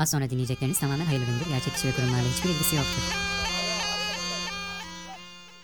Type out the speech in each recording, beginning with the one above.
Az sonra dinleyecekleriniz tamamen hayırlı gündür. Gerçek kişi ve kurumlarla hiçbir ilgisi yoktur.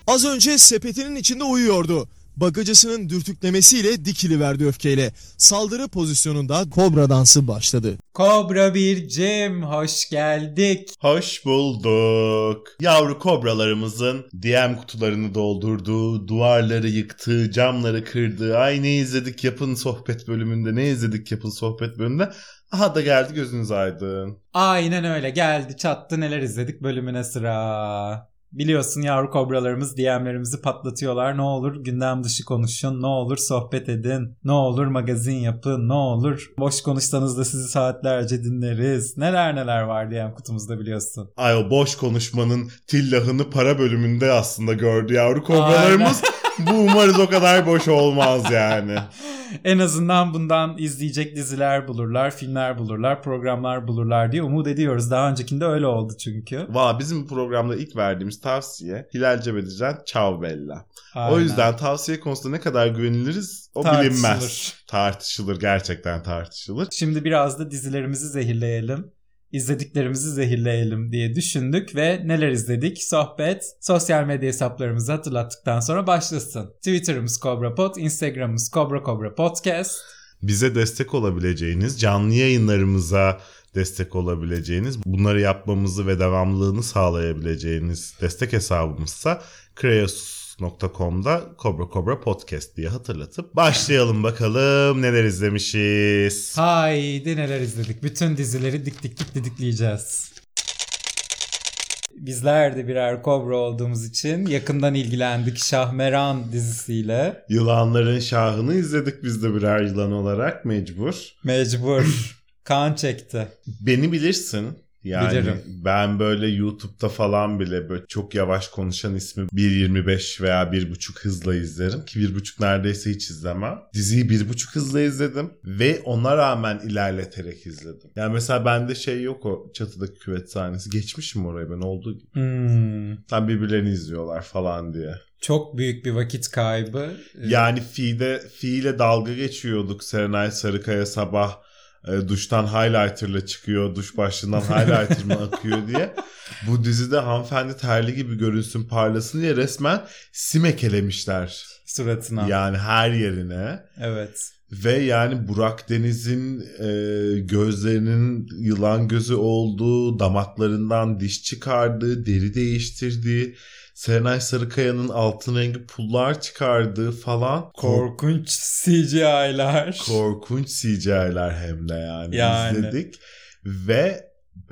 Az önce sepetinin içinde uyuyordu. Bagacısının dürtüklemesiyle dikili verdi öfkeyle. Saldırı pozisyonunda kobra dansı başladı. Kobra bir Cem hoş geldik. Hoş bulduk. Yavru kobralarımızın DM kutularını doldurduğu, duvarları yıktığı, camları kırdığı, ay ne izledik yapın sohbet bölümünde, ne izledik yapın sohbet bölümünde. Aha da geldi gözünüz aydın. Aynen öyle geldi çattı neler izledik bölümüne sıra. Biliyorsun yavru kobralarımız DM'lerimizi patlatıyorlar. Ne olur gündem dışı konuşun, ne olur sohbet edin, ne olur magazin yapın, ne olur boş konuşsanız da sizi saatlerce dinleriz. Neler neler var DM kutumuzda biliyorsun. Ay o boş konuşmanın tillahını para bölümünde aslında gördü yavru kobralarımız. Bu umarız o kadar boş olmaz yani. en azından bundan izleyecek diziler bulurlar, filmler bulurlar, programlar bulurlar diye umut ediyoruz. Daha öncekinde öyle oldu çünkü. Valla bizim programda ilk verdiğimiz tavsiye Hilal Cebelican Ciao Bella. Aynen. O yüzden tavsiye konusunda ne kadar güveniliriz o Tartışılır. bilinmez. Tartışılır gerçekten tartışılır. Şimdi biraz da dizilerimizi zehirleyelim. İzlediklerimizi zehirleyelim diye düşündük ve neler izledik? Sohbet sosyal medya hesaplarımızı hatırlattıktan sonra başlasın. Twitter'ımız CobraPod, Instagram'ımız Cobra Cobra Podcast. Bize destek olabileceğiniz, canlı yayınlarımıza destek olabileceğiniz, bunları yapmamızı ve devamlılığını sağlayabileceğiniz destek hesabımızsa kreasus.com'da Cobra Cobra Podcast diye hatırlatıp başlayalım bakalım neler izlemişiz. Haydi neler izledik? Bütün dizileri dik dik dik didikleyeceğiz. Bizler de birer kobra olduğumuz için yakından ilgilendik Şahmeran dizisiyle. Yılanların şahını izledik biz de birer yılan olarak mecbur. Mecbur. kan çekti. Beni bilirsin. Yani Bilirim. ben böyle YouTube'da falan bile böyle çok yavaş konuşan ismi 1.25 veya 1.5 hızla izlerim ki 1.5 neredeyse hiç izlemem. Diziyi 1.5 hızla izledim ve ona rağmen ilerleterek izledim. Yani mesela bende şey yok o çatıdaki küvet sahnesi. Geçmişim oraya ben olduğu gibi. Hmm. Tam birbirlerini izliyorlar falan diye. Çok büyük bir vakit kaybı. Yani Fi'de Fi ile dalga geçiyorduk Serenay Sarıkaya sabah e, duştan highlighter'la çıkıyor. Duş başlığından highlighter mı akıyor diye. Bu dizide hanımefendi terli gibi görünsün parlasın diye resmen sim ekelemişler. suratına. Yani her yerine. Evet. Ve yani Burak Deniz'in e, gözlerinin yılan gözü olduğu, damaklarından diş çıkardığı, deri değiştirdiği, Serenay Sarıkaya'nın altın rengi pullar çıkardığı falan. Korkunç CGI'lar. Korkunç CGI'ler hem de yani, Yani. izledik. Ve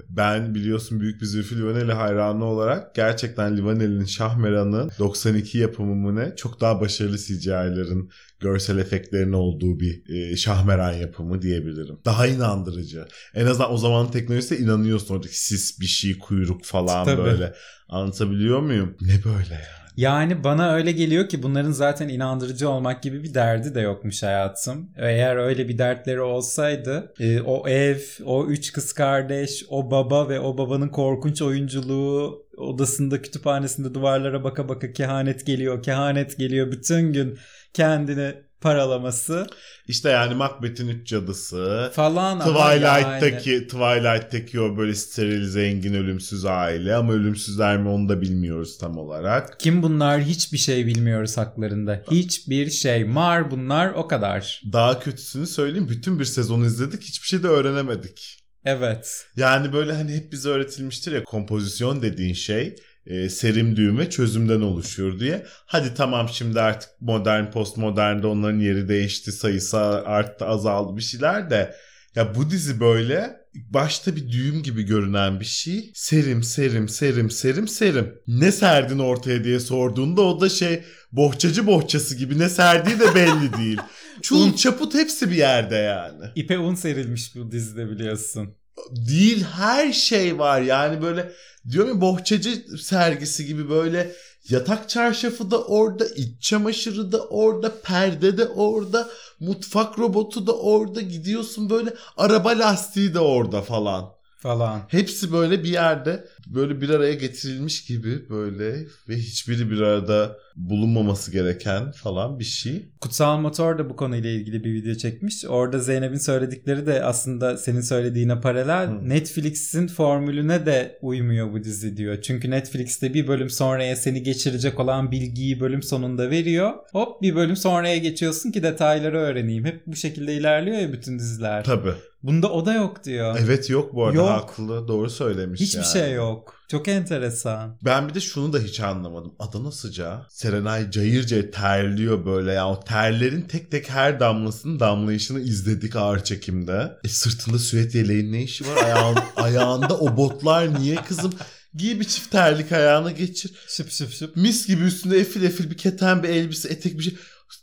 ben biliyorsun büyük bir Zülfü Livaneli hayranı olarak gerçekten Livaneli'nin Şahmeran'ı 92 yapımı mı ne çok daha başarılı CGI'lerin görsel efektlerin olduğu bir e, Şahmeran yapımı diyebilirim. Daha inandırıcı. En azından o zamanın teknolojisine inanıyorsun oradaki sis bir şey kuyruk falan Tabii. böyle. Anlatabiliyor muyum? Ne böyle ya? Yani bana öyle geliyor ki bunların zaten inandırıcı olmak gibi bir derdi de yokmuş hayatım. Eğer öyle bir dertleri olsaydı e, o ev, o üç kız kardeş, o baba ve o babanın korkunç oyunculuğu odasında kütüphanesinde duvarlara baka baka kehanet geliyor, kehanet geliyor bütün gün kendini paralaması İşte yani Macbeth'in üç cadısı. falan ama yani. Twilight'taki Twilight'taki o böyle steril zengin ölümsüz aile ama ölümsüzler mi onu da bilmiyoruz tam olarak. Kim bunlar hiçbir şey bilmiyoruz haklarında. Hiçbir şey. Mar bunlar o kadar. Daha kötüsünü söyleyeyim bütün bir sezon izledik hiçbir şey de öğrenemedik. Evet. Yani böyle hani hep bize öğretilmiştir ya kompozisyon dediğin şey e, serim düğüm ve çözümden oluşuyor diye. Hadi tamam şimdi artık modern postmodernde onların yeri değişti sayısı arttı azaldı bir şeyler de ya bu dizi böyle başta bir düğüm gibi görünen bir şey. Serim serim serim serim serim. Ne serdin ortaya diye sorduğunda o da şey bohçacı bohçası gibi ne serdiği de belli değil. Çul çaput hepsi bir yerde yani. İpe un serilmiş bu dizide biliyorsun. Değil her şey var yani böyle diyorum ya bohçacı sergisi gibi böyle yatak çarşafı da orada, iç çamaşırı da orada, perde de orada, mutfak robotu da orada gidiyorsun böyle araba lastiği de orada falan. Falan. Hepsi böyle bir yerde böyle bir araya getirilmiş gibi böyle ve hiçbiri bir arada bulunmaması gereken falan bir şey. Kutsal Motor da bu konuyla ilgili bir video çekmiş. Orada Zeynep'in söyledikleri de aslında senin söylediğine paralel. Hı. Netflix'in formülüne de uymuyor bu dizi diyor. Çünkü Netflix'te bir bölüm sonraya seni geçirecek olan bilgiyi bölüm sonunda veriyor. Hop bir bölüm sonraya geçiyorsun ki detayları öğreneyim. Hep bu şekilde ilerliyor ya bütün diziler. Tabii. Bunda o da yok diyor. Evet yok bu arada Yok. haklı doğru söylemiş Hiçbir yani. şey yok. Çok enteresan. Ben bir de şunu da hiç anlamadım. Adana sıcağı. Serenay cayır cayır terliyor böyle ya. O terlerin tek tek her damlasının damlayışını izledik ağır çekimde. E sırtında süet yeleğin ne işi var? Ayağın, ayağında o botlar niye kızım? Giy bir çift terlik ayağına geçir. Şıp şıp şıp. Mis gibi üstünde efil efil bir keten bir elbise etek bir şey.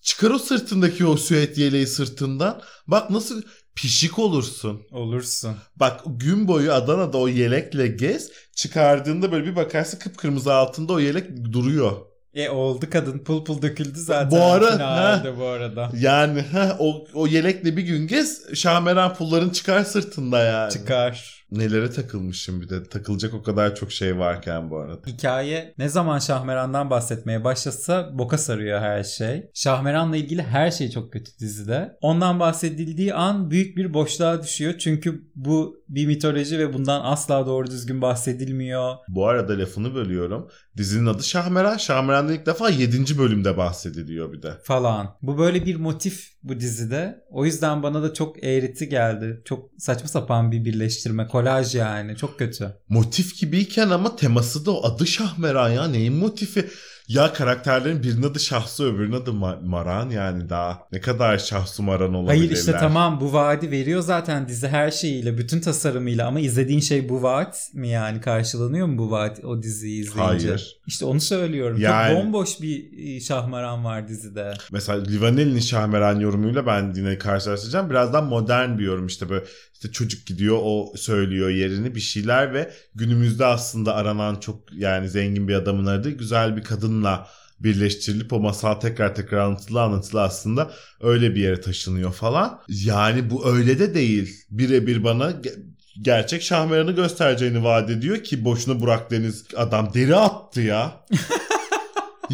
Çıkar o sırtındaki o süet yeleği sırtından. Bak nasıl pişik olursun. Olursun. Bak gün boyu Adana'da o yelekle gez. Çıkardığında böyle bir bakarsın kıpkırmızı altında o yelek duruyor. E oldu kadın pul pul döküldü zaten. Bu ara- finalde bu arada. Yani heh, o, o yelekle bir gün gez Şahmeran pulların çıkar sırtında yani. Çıkar. Nelere takılmışım bir de. Takılacak o kadar çok şey varken bu arada. Hikaye ne zaman Şahmeran'dan bahsetmeye başlasa boka sarıyor her şey. Şahmeran'la ilgili her şey çok kötü dizide. Ondan bahsedildiği an büyük bir boşluğa düşüyor. Çünkü bu bir mitoloji ve bundan asla doğru düzgün bahsedilmiyor. Bu arada lafını bölüyorum. Dizinin adı Şahmeran. Şahmeran'dan ilk defa 7. bölümde bahsediliyor bir de. falan. Bu böyle bir motif bu dizide. O yüzden bana da çok eğriti geldi. Çok saçma sapan bir birleştirme. Kolaj yani. Çok kötü. Motif gibiyken ama teması da o adı Şahmeran ya. Neyin motifi? Ya karakterlerin birinin adı Şahsu öbürünün adı Ma- Maran yani daha. Ne kadar Şahsu Maran olabilirler. Hayır işte tamam bu vaadi veriyor zaten dizi her şeyiyle bütün tasarımıyla ama izlediğin şey bu vaat mi yani karşılanıyor mu bu vaat o diziyi izleyince? Hayır. İşte onu söylüyorum. Yani- Çok bomboş bir e, şahmaran var dizide. Mesela Livaneli'nin Şahmeran yorumuyla ben yine karşılaştıracağım. Birazdan modern bir yorum işte böyle işte çocuk gidiyor o söylüyor yerini bir şeyler ve günümüzde aslında aranan çok yani zengin bir adamın aradığı güzel bir kadınla birleştirilip o masal tekrar tekrar anlatılı anlatılı aslında öyle bir yere taşınıyor falan. Yani bu öyle de değil. Birebir bana ge- gerçek Şahmeran'ı göstereceğini vaat ediyor ki boşuna Burak Deniz adam deri attı ya.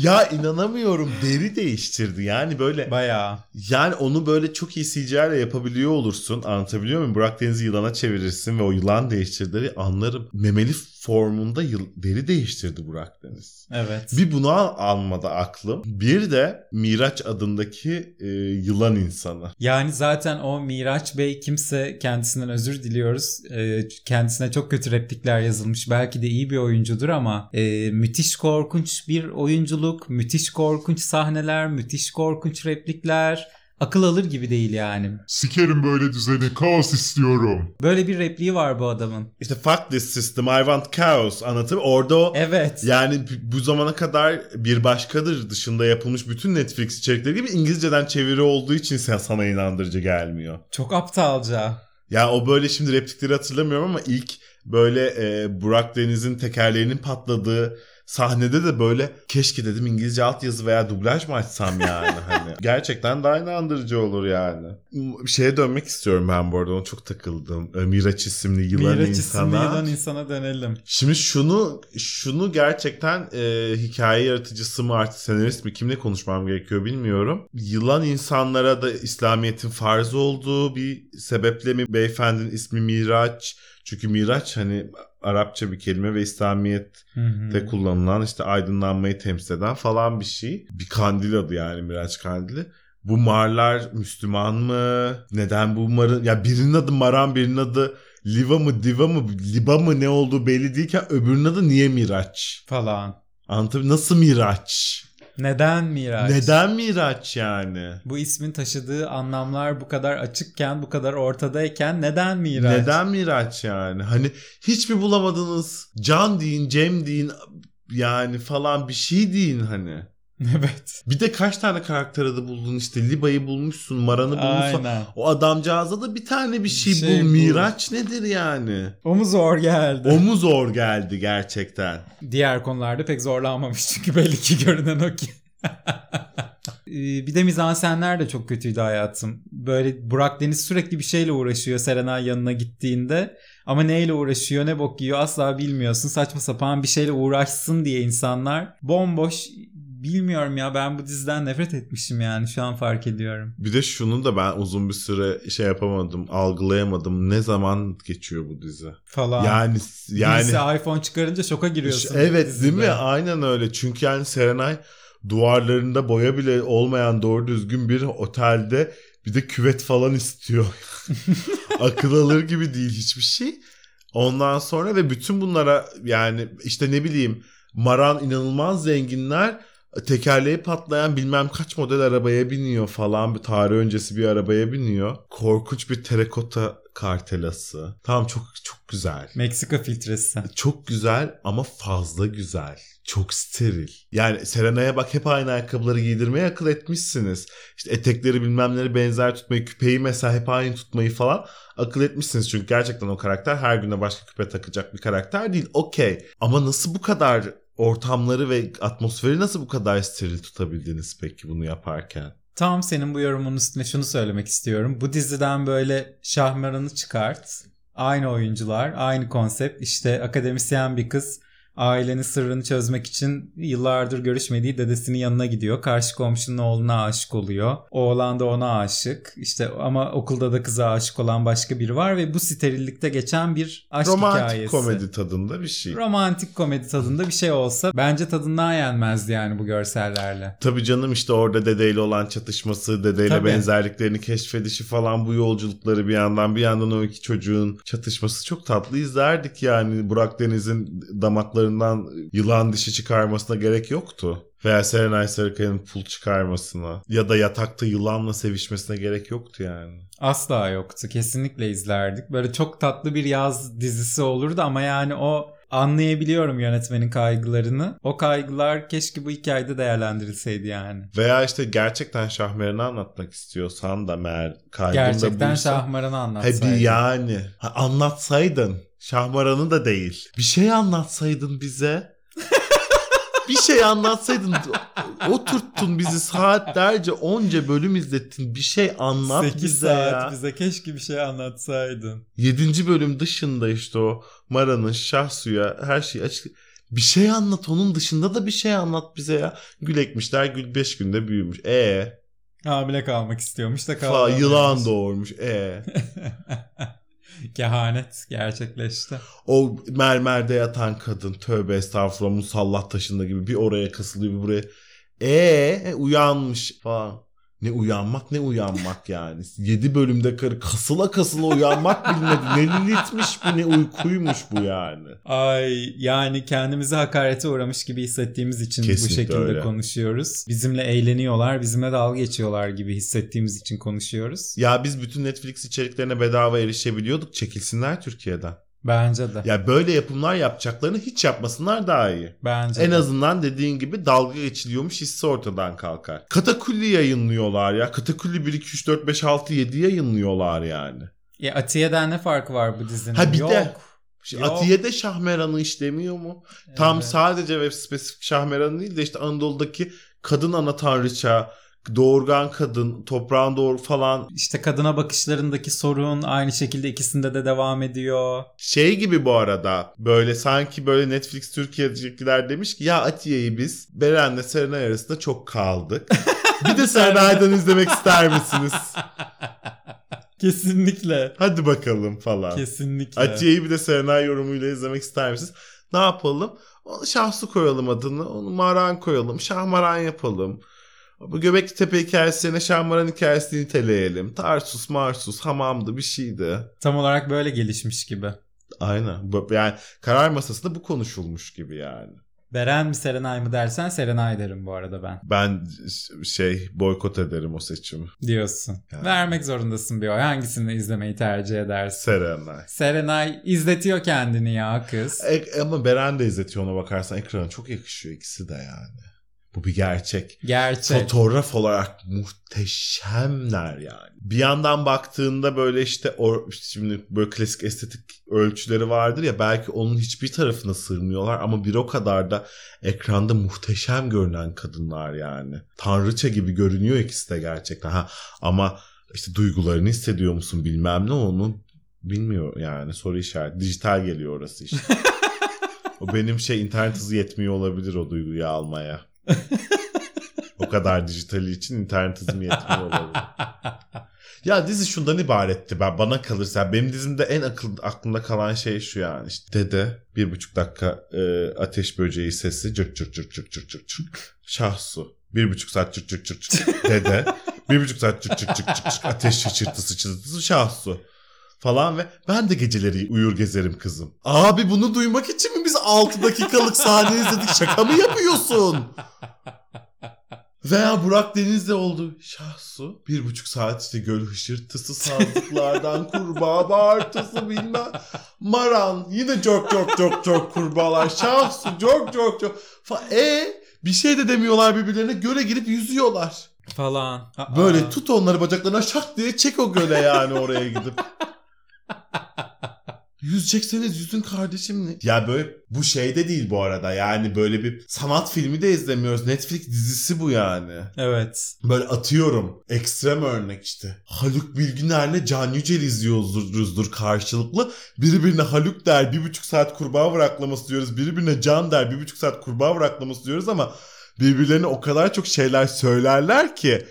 ya inanamıyorum deri değiştirdi yani böyle Bayağı. yani onu böyle çok iyi CGI yapabiliyor olursun. Anlatabiliyor muyum? Burak Deniz'i yılana çevirirsin ve o yılan değiştirdiği anlarım. Memeli formunda yıl, deri değiştirdi Burak Deniz. Evet. Bir bunu al- almadı aklım. Bir de Miraç adındaki e, yılan insanı. Yani zaten o Miraç Bey kimse kendisinden özür diliyoruz. Ee, kendisine çok kötü replikler yazılmış. Belki de iyi bir oyuncudur ama e, müthiş korkunç bir oyunculuk, müthiş korkunç sahneler, müthiş korkunç replikler. Akıl alır gibi değil yani. Sikerim böyle düzeni, kaos istiyorum. Böyle bir repliği var bu adamın. İşte fuck this system I want chaos anlatım. Orada o Evet. Yani bu zamana kadar bir başkadır dışında yapılmış bütün Netflix içerikleri gibi İngilizceden çeviri olduğu için sen sana inandırıcı gelmiyor. Çok aptalca. Ya o böyle şimdi replikleri hatırlamıyorum ama ilk böyle e, Burak Deniz'in tekerleğinin patladığı sahnede de böyle keşke dedim İngilizce altyazı veya dublaj mı açsam yani hani. Gerçekten daha inandırıcı olur yani. Şeye dönmek istiyorum ben bu arada ona çok takıldım. E, Miraç isimli yılan Miraç insana. isimli yılan insana dönelim. Şimdi şunu şunu gerçekten e, hikaye yaratıcısı mı artık senarist mi kimle konuşmam gerekiyor bilmiyorum. Yılan insanlara da İslamiyet'in farz olduğu bir sebeple mi beyefendinin ismi Miraç? Çünkü Miraç hani Arapça bir kelime ve İslamiyet'te kullanılan işte aydınlanmayı temsil eden falan bir şey. Bir kandil adı yani Miraç kandili. Bu marlar Müslüman mı? Neden bu marın? Ya birinin adı Maran birinin adı Liva mı Diva mı Liba mı ne olduğu belli değilken öbürünün adı niye Miraç? Falan. Anlatabiliyor Nasıl Miraç? Neden Miraç? Neden Miraç yani? Bu ismin taşıdığı anlamlar bu kadar açıkken, bu kadar ortadayken neden Miraç? Neden Miraç yani? Hani hiç mi bulamadınız? Can deyin, Cem deyin yani falan bir şey deyin hani. evet. Bir de kaç tane karakter adı buldun işte Liba'yı bulmuşsun, Maran'ı bulmuşsun. Aynen. O adamcağıza da bir tane bir şey, şey bul. Miraç nedir yani? O mu zor geldi? O mu zor geldi gerçekten? Diğer konularda pek zorlanmamış çünkü belli ki görünen o ki. Ee, bir de mizansenler de çok kötüydü hayatım. böyle Burak Deniz sürekli bir şeyle uğraşıyor Serenay yanına gittiğinde. Ama neyle uğraşıyor ne bok yiyor asla bilmiyorsun. Saçma sapan bir şeyle uğraşsın diye insanlar bomboş bilmiyorum ya ben bu diziden nefret etmişim yani şu an fark ediyorum. Bir de şunu da ben uzun bir süre şey yapamadım, algılayamadım. Ne zaman geçiyor bu dizi? Falan. Yani yani Birisi iPhone çıkarınca şoka giriyorsun. evet dizide. değil mi? Aynen öyle. Çünkü yani Serenay duvarlarında boya bile olmayan doğru düzgün bir otelde bir de küvet falan istiyor. Akıl alır gibi değil hiçbir şey. Ondan sonra ve bütün bunlara yani işte ne bileyim Maran inanılmaz zenginler tekerleği patlayan bilmem kaç model arabaya biniyor falan bir tarih öncesi bir arabaya biniyor. Korkunç bir terakota kartelası. Tamam çok çok güzel. Meksika filtresi. Çok güzel ama fazla güzel. Çok steril. Yani Serena'ya bak hep aynı ayakkabıları giydirmeye akıl etmişsiniz. İşte etekleri bilmemleri benzer tutmayı, küpeyi mesela hep aynı tutmayı falan akıl etmişsiniz. Çünkü gerçekten o karakter her güne başka küpe takacak bir karakter değil. Okey. Ama nasıl bu kadar ortamları ve atmosferi nasıl bu kadar steril tutabildiniz peki bunu yaparken? Tam senin bu yorumun üstüne şunu söylemek istiyorum. Bu diziden böyle Şahmeran'ı çıkart. Aynı oyuncular, aynı konsept. İşte akademisyen bir kız ailenin sırrını çözmek için yıllardır görüşmediği dedesinin yanına gidiyor. Karşı komşunun oğluna aşık oluyor. Oğlan da ona aşık. İşte ama okulda da kıza aşık olan başka biri var ve bu sterillikte geçen bir aşk Romantik hikayesi. komedi tadında bir şey. Romantik komedi tadında bir şey olsa bence tadından yenmezdi yani bu görsellerle. Tabii canım işte orada dedeyle olan çatışması, dedeyle Tabii. benzerliklerini keşfedişi falan bu yolculukları bir yandan bir yandan o iki çocuğun çatışması çok tatlı izlerdik yani. Burak Deniz'in damaklarından yılan dişi çıkarmasına gerek yoktu. Veya Serenay Sarıkaya'nın pul çıkarmasına ya da yatakta yılanla sevişmesine gerek yoktu yani. Asla yoktu. Kesinlikle izlerdik. Böyle çok tatlı bir yaz dizisi olurdu ama yani o anlayabiliyorum yönetmenin kaygılarını. O kaygılar keşke bu hikayede değerlendirilseydi yani. Veya işte gerçekten Şahmeran'ı anlatmak istiyorsan da meğer kaygın da Gerçekten buysa- Şahmaran'ı He anlatsaydın. bir yani. Ha, anlatsaydın. Şahmaran'ı da değil. Bir şey anlatsaydın bize. bir şey anlatsaydın. Oturttun bizi saatlerce onca bölüm izlettin. Bir şey anlat 8 bize saat ya. bize keşke bir şey anlatsaydın. 7. bölüm dışında işte o Mara'nın Şahsu'ya her şeyi açık. Bir şey anlat onun dışında da bir şey anlat bize ya. Gül ekmişler gül 5 günde büyümüş. E Hamile kalmak istiyormuş da kalmıyormuş. yılan doğurmuş. E Kehanet gerçekleşti. O mermerde yatan kadın tövbe estağfurullah musallat taşında gibi bir oraya kasılıyor bir buraya. E uyanmış falan. Ne uyanmak ne uyanmak yani. 7 bölümde karı kasıla kasıla uyanmak bilmedi. Ne lilitmiş bu ne uykuymuş bu yani. Ay yani kendimizi hakarete uğramış gibi hissettiğimiz için bu Kesinlikle şekilde öyle. konuşuyoruz. Bizimle eğleniyorlar, bizimle dalga geçiyorlar gibi hissettiğimiz için konuşuyoruz. Ya biz bütün Netflix içeriklerine bedava erişebiliyorduk. Çekilsinler Türkiye'den. Bence de. Ya böyle yapımlar yapacaklarını hiç yapmasınlar daha iyi. Bence En de. azından dediğin gibi dalga geçiliyormuş hissi ortadan kalkar. Katakulli yayınlıyorlar ya. Katakulli 1, 2, 3, 4, 5, 6, 7 yayınlıyorlar yani. Ya Atiye'den ne farkı var bu dizinin? Ha bir Yok. de Yok. Atiye'de Şahmeran'ı işlemiyor mu? Tam Evet. sadece ve spesifik Şahmeran değil de işte Anadolu'daki kadın ana tanrıça, doğurgan kadın, toprağın doğru falan İşte kadına bakışlarındaki sorun aynı şekilde ikisinde de devam ediyor. Şey gibi bu arada böyle sanki böyle Netflix Türkiye'dekiler demiş ki ya Atiye'yi biz Beren'le Serenay arasında çok kaldık. bir de Serenay'dan izlemek ister misiniz? Kesinlikle. Hadi bakalım falan. Kesinlikle. Atiye'yi bir de Serenay yorumuyla izlemek ister misiniz? Ne yapalım? Onu Şahsu koyalım adını. Onu Maran koyalım. Şahmaran yapalım. Bu Göbekli Tepe hikayesine Şahmaran hikayesini niteleyelim. Tarsus, Marsus, hamamdı bir şeydi. Tam olarak böyle gelişmiş gibi. Aynen. Yani karar masasında bu konuşulmuş gibi yani. Beren mi Serenay mı dersen Serenay derim bu arada ben. Ben şey boykot ederim o seçimi. Diyorsun. Yani. Vermek zorundasın bir oy. Hangisini izlemeyi tercih edersin? Serenay. Serenay izletiyor kendini ya kız. E, ama Beren de izletiyor ona bakarsan ekrana çok yakışıyor ikisi de yani. Bu bir gerçek. Gerçek. Fotoğraf olarak muhteşemler yani. Bir yandan baktığında böyle işte o şimdi böyle klasik estetik ölçüleri vardır ya belki onun hiçbir tarafına sığmıyorlar ama bir o kadar da ekranda muhteşem görünen kadınlar yani. Tanrıça gibi görünüyor ikisi de gerçekten. Ha, ama işte duygularını hissediyor musun bilmem ne onu bilmiyor yani soru işareti. Dijital geliyor orası işte. o benim şey internet hızı yetmiyor olabilir o duyguyu almaya. O kadar dijitali için internet hızım yetmiyor olabilir. Ya dizi şundan ibaretti ben bana kalırsa benim dizimde en akıl, aklımda kalan şey şu yani işte dede bir buçuk dakika e, ateş böceği sesi cırt cırt cırt cırt cırt cırt cırt Şahsu bir buçuk saat cırt cırt cırt cırt dede bir buçuk saat cırt cırt cırt cırt cırt ateş çırtısı çırtısı Şahsu falan ve ben de geceleri uyur gezerim kızım. Abi bunu duymak için mi biz 6 dakikalık sahne izledik şaka mı yapıyorsun? Veya Burak Deniz'de oldu. Şahsu. Bir buçuk saat işte göl hışırtısı sazlıklardan kurbağa bağırtısı bilmem. Maran. Yine çok çok çok çok kurbağalar. Şahsu çok çok çok. Fa e bir şey de demiyorlar birbirlerine. Göle girip yüzüyorlar. Falan. Böyle tut onları bacaklarına şak diye çek o göle yani oraya gidip. Yüzecekseniz yüzün kardeşim ne? Ya böyle bu şey de değil bu arada. Yani böyle bir sanat filmi de izlemiyoruz. Netflix dizisi bu yani. Evet. Böyle atıyorum. Ekstrem örnek işte. Haluk Bilginer'le Can Yücel izliyoruzdur karşılıklı. Biri birine Haluk der bir buçuk saat kurbağa bıraklaması diyoruz. Biri birine Can der bir buçuk saat kurbağa bıraklaması diyoruz ama birbirlerine o kadar çok şeyler söylerler ki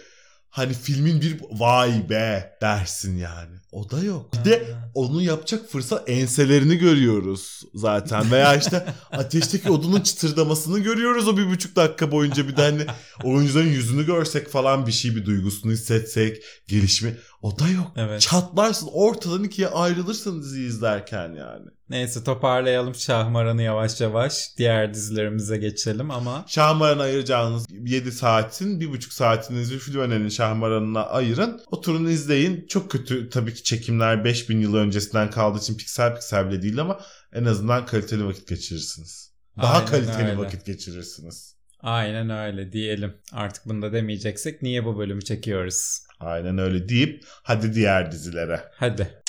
hani filmin bir vay be dersin yani. O da yok. Bir de onu yapacak fırsat enselerini görüyoruz zaten. Veya işte ateşteki odunun çıtırdamasını görüyoruz o bir buçuk dakika boyunca. Bir de hani oyuncuların yüzünü görsek falan bir şey bir duygusunu hissetsek gelişimi. O da yok. Evet. Çatlarsın ortadan ikiye ayrılırsın dizi izlerken yani. Neyse toparlayalım Şahmaran'ı yavaş yavaş. Diğer dizilerimize geçelim ama Şahmaran'a ayıracağınız 7 saatin 1,5 saatinizi Fülvene'nin Şahmaran'ına ayırın. Oturun izleyin. Çok kötü tabii ki çekimler 5000 yıl öncesinden kaldığı için piksel piksel bile değil ama en azından kaliteli vakit geçirirsiniz. Daha Aynen kaliteli öyle. vakit geçirirsiniz. aynen öyle diyelim. Artık bunu da demeyeceksek niye bu bölümü çekiyoruz? Aynen öyle deyip hadi diğer dizilere. Hadi.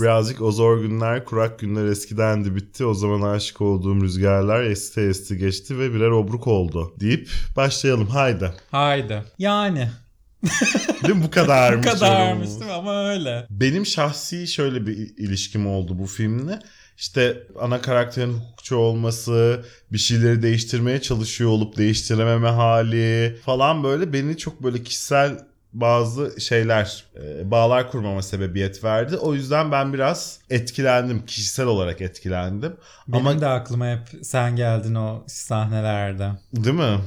Birazcık o zor günler, kurak günler eskidendi bitti. O zaman aşık olduğum rüzgarlar esti esti geçti ve birer obruk oldu deyip başlayalım haydi. Haydi. Yani. Değil mi bu kadarmış? Bu kadarmış değil mi? Ama öyle. Benim şahsi şöyle bir ilişkim oldu bu filmle. İşte ana karakterin hukukçu olması, bir şeyleri değiştirmeye çalışıyor olup değiştirememe hali falan böyle beni çok böyle kişisel bazı şeyler, e, bağlar kurmama sebebiyet verdi. O yüzden ben biraz etkilendim, kişisel olarak etkilendim. Benim Ama de aklıma hep sen geldin o sahnelerde. değil mi?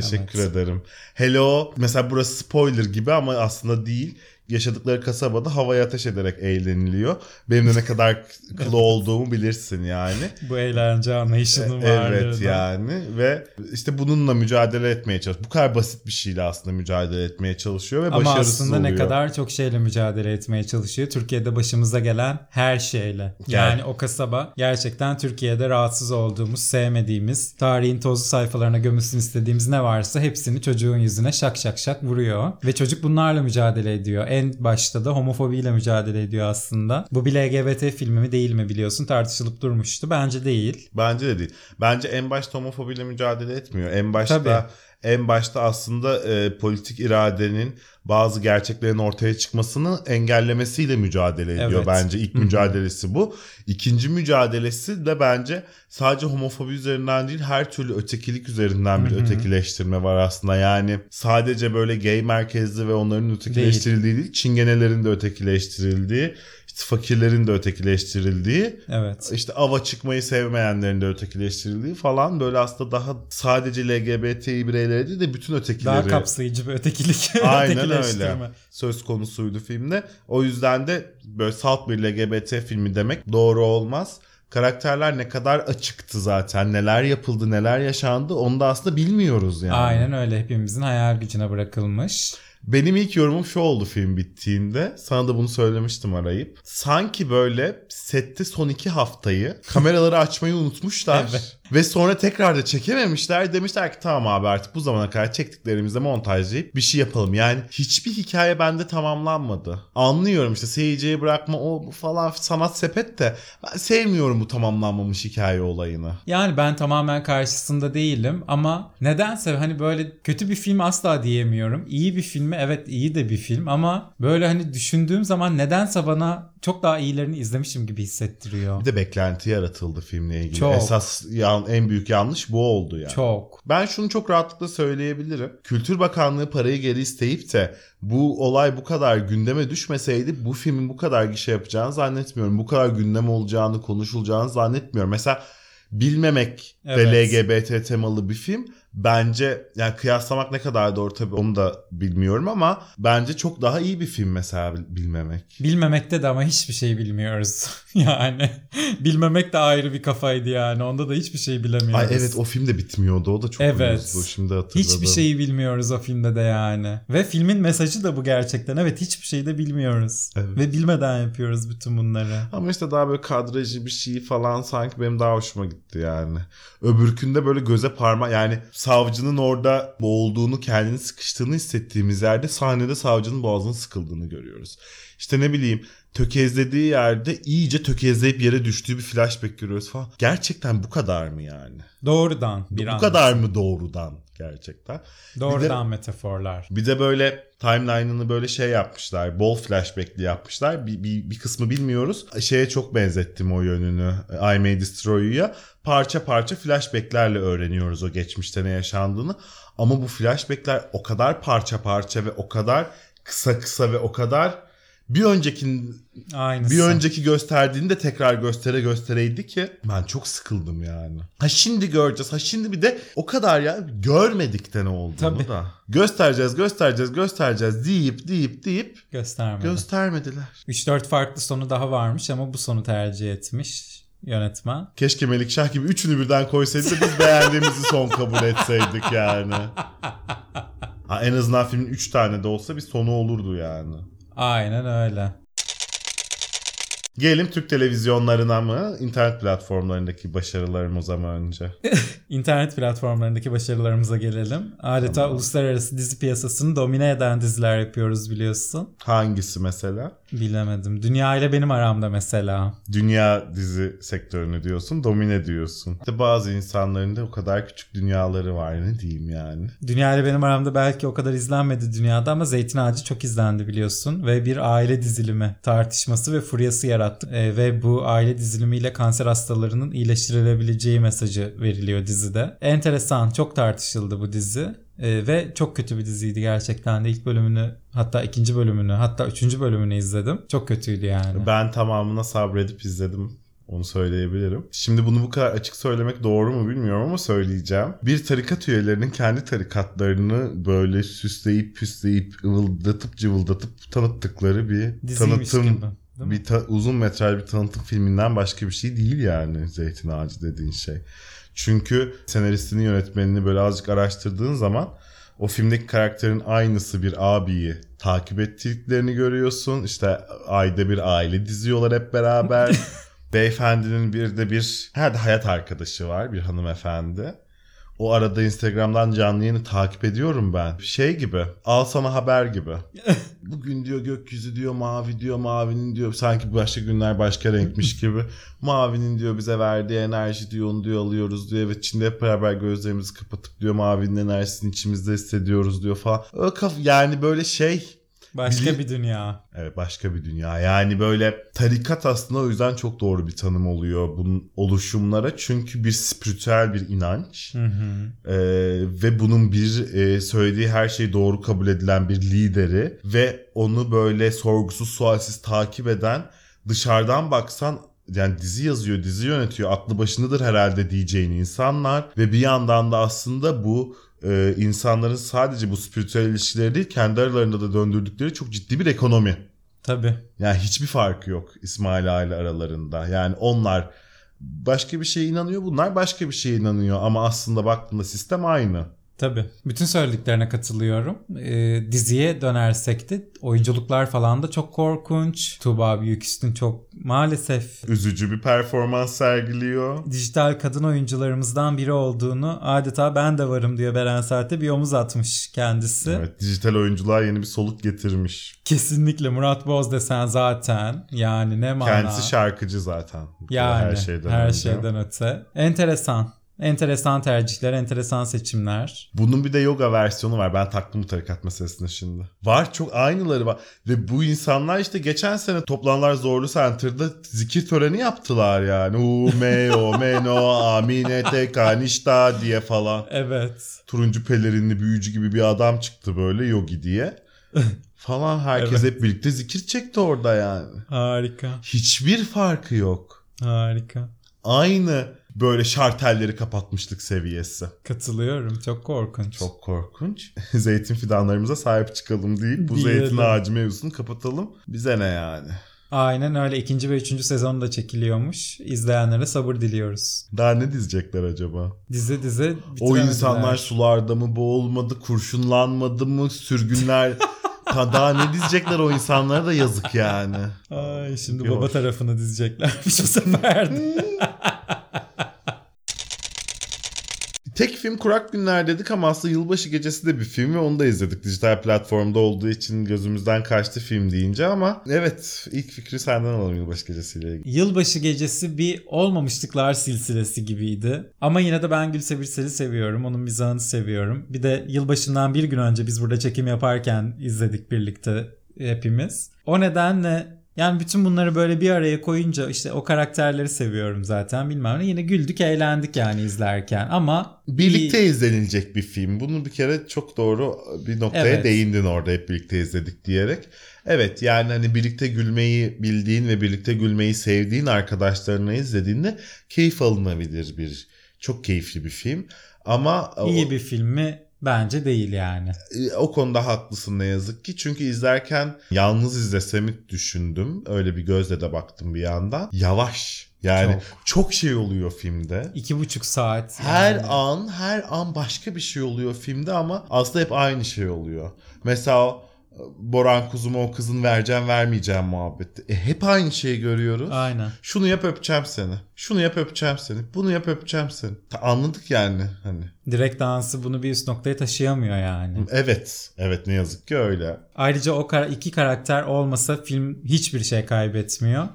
Teşekkür Evet. ederim. Hello, mesela burası spoiler gibi ama aslında değil. Yaşadıkları kasabada havaya ateş ederek eğleniliyor. Benim de ne kadar kılı olduğumu bilirsin yani. Bu eğlence anlayışının varlığı Evet yani ve işte bununla mücadele etmeye çalışıyor. Bu kadar basit bir şeyle aslında mücadele etmeye çalışıyor ve Ama başarısız aslında oluyor. ne kadar çok şeyle mücadele etmeye çalışıyor. Türkiye'de başımıza gelen her şeyle. Gel. Yani o kasaba gerçekten Türkiye'de rahatsız olduğumuz, sevmediğimiz, tarihin tozlu sayfalarına gömülsün istediğimiz ne varsa hepsini çocuğun yüzüne şak şak şak vuruyor. Ve çocuk bunlarla mücadele ediyor. En başta da homofobiyle mücadele ediyor aslında. Bu bir LGBT filmi mi değil mi biliyorsun tartışılıp durmuştu. Bence değil. Bence de değil. Bence en başta homofobiyle mücadele etmiyor. En başta Tabii. En başta aslında e, politik iradenin bazı gerçeklerin ortaya çıkmasını engellemesiyle mücadele ediyor Evet. bence. İlk mücadelesi bu. İkinci mücadelesi de bence sadece homofobi üzerinden değil her türlü ötekilik üzerinden bir ötekileştirme var aslında. Yani sadece böyle gay merkezli ve onların ötekileştirildiği değil, çingenelerin de ötekileştirildiği, fakirlerin de ötekileştirildiği Evet. işte ava çıkmayı sevmeyenlerin de ötekileştirildiği falan böyle aslında daha sadece LGBTİ bireyleri değil de bütün ötekileri Daha kapsayıcı bir ötekilik. Aynen öyle. söz konusuydu filmde. O yüzden de böyle salt bir LGBT filmi demek doğru olmaz. Karakterler ne kadar açıktı zaten. Neler yapıldı, neler yaşandı onu da aslında bilmiyoruz yani. Aynen öyle hepimizin hayal gücüne bırakılmış. Benim ilk yorumum şu oldu film bittiğinde. Sana da bunu söylemiştim arayıp. Sanki böyle sette son iki haftayı kameraları açmayı unutmuşlar. Evet. Ve sonra tekrar da çekememişler. Demişler ki tamam abi artık bu zamana kadar çektiklerimizde montajlayıp bir şey yapalım. Yani hiçbir hikaye bende tamamlanmadı. Anlıyorum işte seyirciye bırakma o falan sanat sepet de ben sevmiyorum bu tamamlanmamış hikaye olayını. Yani ben tamamen karşısında değilim ama nedense hani böyle kötü bir film asla diyemiyorum. İyi bir filmi evet iyi de bir film ama böyle hani düşündüğüm zaman nedense bana çok daha iyilerini izlemişim gibi hissettiriyor. Bir de beklenti yaratıldı filmle ilgili. Çok. Esas yan, en büyük yanlış bu oldu yani. Çok. Ben şunu çok rahatlıkla söyleyebilirim. Kültür Bakanlığı parayı geri isteyip de bu olay bu kadar gündeme düşmeseydi bu filmin bu kadar gişe yapacağını zannetmiyorum. Bu kadar gündem olacağını, konuşulacağını zannetmiyorum. Mesela bilmemek Evet. ve LGBT temalı bir film bence yani kıyaslamak ne kadar doğru tabii onu da bilmiyorum ama bence çok daha iyi bir film mesela bil- bilmemek. Bilmemekte de ama hiçbir şey bilmiyoruz. yani bilmemek de ayrı bir kafaydı yani. Onda da hiçbir şey bilemiyoruz. Ay evet o film de bitmiyordu. O da çok Evet. uyuzdu. Şimdi hatırladım. Hiçbir şeyi bilmiyoruz o filmde de yani. Ve filmin mesajı da bu gerçekten. Evet hiçbir şeyi de bilmiyoruz. Evet. Ve bilmeden yapıyoruz bütün bunları. Ama işte daha böyle kadrajı bir şey falan sanki benim daha hoşuma gitti yani. Öbürkünde böyle göze parma yani savcının orada boğulduğunu kendini sıkıştığını hissettiğimiz yerde sahnede savcının boğazının sıkıldığını görüyoruz. İşte ne bileyim tökezlediği yerde iyice tökezleyip yere düştüğü bir flashback görüyoruz falan. Gerçekten bu kadar mı yani? Doğrudan bir bu an. kadar mı doğrudan gerçekten? Doğrudan metaforlar. Bir de böyle timeline'ını böyle şey yapmışlar. Bol flashback'li yapmışlar. Bir, bir, bir kısmı bilmiyoruz. Şeye çok benzettim o yönünü. I May Destroy You'ya. Parça parça flashback'lerle öğreniyoruz o geçmişte ne yaşandığını. Ama bu flashback'ler o kadar parça parça ve o kadar kısa kısa ve o kadar bir önceki Aynısı. bir önceki gösterdiğini de tekrar göstere göstereydi ki ben çok sıkıldım yani. Ha şimdi göreceğiz. Ha şimdi bir de o kadar ya görmedik de ne olduğunu Tabii. da. Göstereceğiz, göstereceğiz, göstereceğiz deyip deyip deyip Göstermedi. göstermediler. 3-4 farklı sonu daha varmış ama bu sonu tercih etmiş yönetmen. Keşke Melikşah gibi üçünü birden koysaydı da biz beğendiğimizi son kabul etseydik yani. Ha, en azından filmin üç tane de olsa bir sonu olurdu yani. Aynen öyle. Gelelim Türk televizyonlarına mı, internet platformlarındaki başarılarımıza mı önce? İnternet platformlarındaki başarılarımıza gelelim. Adeta uluslararası dizi piyasasını domine eden diziler yapıyoruz biliyorsun. Hangisi mesela? Bilemedim. Dünya ile benim aramda mesela. dünya dizi sektörünü diyorsun, domine diyorsun. İşte bazı insanların da o kadar küçük dünyaları var ne diyeyim yani. Dünya ile benim aramda belki o kadar izlenmedi dünyada ama Zeytin Ağacı çok izlendi biliyorsun. Ve bir aile dizilimi tartışması ve furyası yarattı. Ee, ve bu aile dizilimiyle kanser hastalarının iyileştirilebileceği mesajı veriliyor dizide. Enteresan, çok tartışıldı bu dizi. Ee, ve çok kötü bir diziydi gerçekten de. İlk bölümünü hatta ikinci bölümünü hatta üçüncü bölümünü izledim. Çok kötüydü yani. Ben tamamına sabredip izledim. Onu söyleyebilirim. Şimdi bunu bu kadar açık söylemek doğru mu bilmiyorum ama söyleyeceğim. Bir tarikat üyelerinin kendi tarikatlarını böyle süsleyip püsleyip ıvıldatıp cıvıldatıp tanıttıkları bir Diziymiş tanıtım gibi. Değil bir ta- uzun metraj bir tanıtım filminden başka bir şey değil yani Zeytin Ağacı dediğin şey. Çünkü senaristini yönetmenini böyle azıcık araştırdığın zaman o filmdeki karakterin aynısı bir abiyi takip ettiklerini görüyorsun. İşte ayda bir aile diziyorlar hep beraber. Beyefendinin bir de bir herhalde hayat arkadaşı var bir hanımefendi. O arada Instagram'dan canlı yayını takip ediyorum ben. Şey gibi al sana haber gibi. Bugün diyor gökyüzü diyor mavi diyor mavinin diyor sanki başka günler başka renkmiş gibi. Mavinin diyor bize verdiği enerji diyor onu diyor alıyoruz diyor. Evet şimdi hep beraber gözlerimizi kapatıp diyor mavinin enerjisini içimizde hissediyoruz diyor falan. Öyle kaf- yani böyle şey Başka Bili- bir dünya. Evet başka bir dünya. Yani böyle tarikat aslında o yüzden çok doğru bir tanım oluyor bunun oluşumlara. Çünkü bir spiritüel bir inanç Hı hı. Ee, ve bunun bir e, söylediği her şeyi doğru kabul edilen bir lideri ve onu böyle sorgusuz sualsiz takip eden dışarıdan baksan yani dizi yazıyor, dizi yönetiyor, aklı başındadır herhalde diyeceğin insanlar ve bir yandan da aslında bu e, insanların sadece bu spiritüel ilişkileri değil kendi aralarında da döndürdükleri çok ciddi bir ekonomi. Tabii. Yani hiçbir farkı yok İsmail aile aralarında. Yani onlar başka bir şeye inanıyor, bunlar başka bir şeye inanıyor ama aslında baktığında sistem aynı. Tabii. Bütün söylediklerine katılıyorum. Ee, diziye dönersek de oyunculuklar falan da çok korkunç. Tuğba Büyüküstün çok maalesef Üzücü bir performans sergiliyor. dijital kadın oyuncularımızdan biri olduğunu adeta ben de varım diyor Beren Saat'e bir omuz atmış kendisi. Evet, dijital oyunculuğa yeni bir soluk getirmiş. Kesinlikle Murat Boz desen zaten yani ne mana. Kendisi şarkıcı zaten. yani her şeyden her şeyden öte. Enteresan. Enteresan tercihler, enteresan seçimler. Bunun bir de yoga versiyonu var. Ben taktım bu tarikat meselesine şimdi. Var çok aynıları var. Ve bu insanlar işte geçen sene toplananlar Zorlu Center'da zikir töreni yaptılar yani. U, me, o, meno, amine, te, kanişta diye falan. Evet. Turuncu pelerinli büyücü gibi bir adam çıktı böyle yogi diye. Falan herkes hep birlikte zikir çekti orada yani. Harika. Hiçbir farkı yok. Harika. Aynı böyle şartelleri kapatmışlık seviyesi. Katılıyorum. Çok korkunç. Çok korkunç. Zeytin fidanlarımıza sahip çıkalım deyip bu Diyelim. zeytin ağacı mevzusunu kapatalım. Bize ne yani? Aynen öyle. ikinci ve üçüncü sezonu da çekiliyormuş. İzleyenlere sabır diliyoruz. Daha ne diyecekler acaba? Dize dize O insanlar sularda mı boğulmadı, kurşunlanmadı mı, sürgünler... Daha ne diyecekler o insanlara da yazık yani. Ay şimdi Yok. baba tarafını dizeceklermiş bu sefer de. Tek film Kurak Günler dedik ama aslında Yılbaşı Gecesi de bir film ve onu da izledik. Dijital platformda olduğu için gözümüzden kaçtı film deyince ama evet ilk fikri senden alalım Yılbaşı Gecesi ile ilgili. Yılbaşı gecesi bir olmamışlıklar silsilesi gibiydi. Ama yine de ben Gülse Birsel'i seviyorum. Onun mizahını seviyorum. Bir de yılbaşından bir gün önce biz burada çekim yaparken izledik birlikte hepimiz. O nedenle yani bütün bunları böyle bir araya koyunca işte o karakterleri seviyorum zaten bilmem ne. Yine güldük eğlendik yani izlerken ama Birlikte bir- izlenilecek bir film. Bunu bir kere çok doğru bir noktaya Evet. değindin orada hep birlikte izledik diyerek. Evet yani hani birlikte gülmeyi bildiğin ve birlikte gülmeyi sevdiğin arkadaşlarına izlediğinde keyif alınabilir bir çok keyifli bir film. Ama iyi bir film mi? Bence değil yani. o konuda haklısın ne yazık ki. Çünkü izlerken yalnız izlesemi düşündüm. Öyle bir gözle de baktım bir yandan. Yavaş. Yani Çok. çok, şey oluyor filmde. İki buçuk saat. Her yani. an her an başka bir şey oluyor filmde ama aslında hep aynı şey oluyor. Mesela Boran kuzuma o kızın vereceğim vermeyeceğim muhabbeti. E, hep aynı şeyi görüyoruz. Aynen. Şunu yap öpeceğim seni. Şunu yap öpeceğim seni. Bunu yap öpeceğim seni. Ta- Anladık yani hani. Direkt dansı bunu bir üst noktaya taşıyamıyor yani. Evet. Evet ne yazık ki öyle. Ayrıca o kara- iki karakter olmasa film hiçbir şey kaybetmiyor.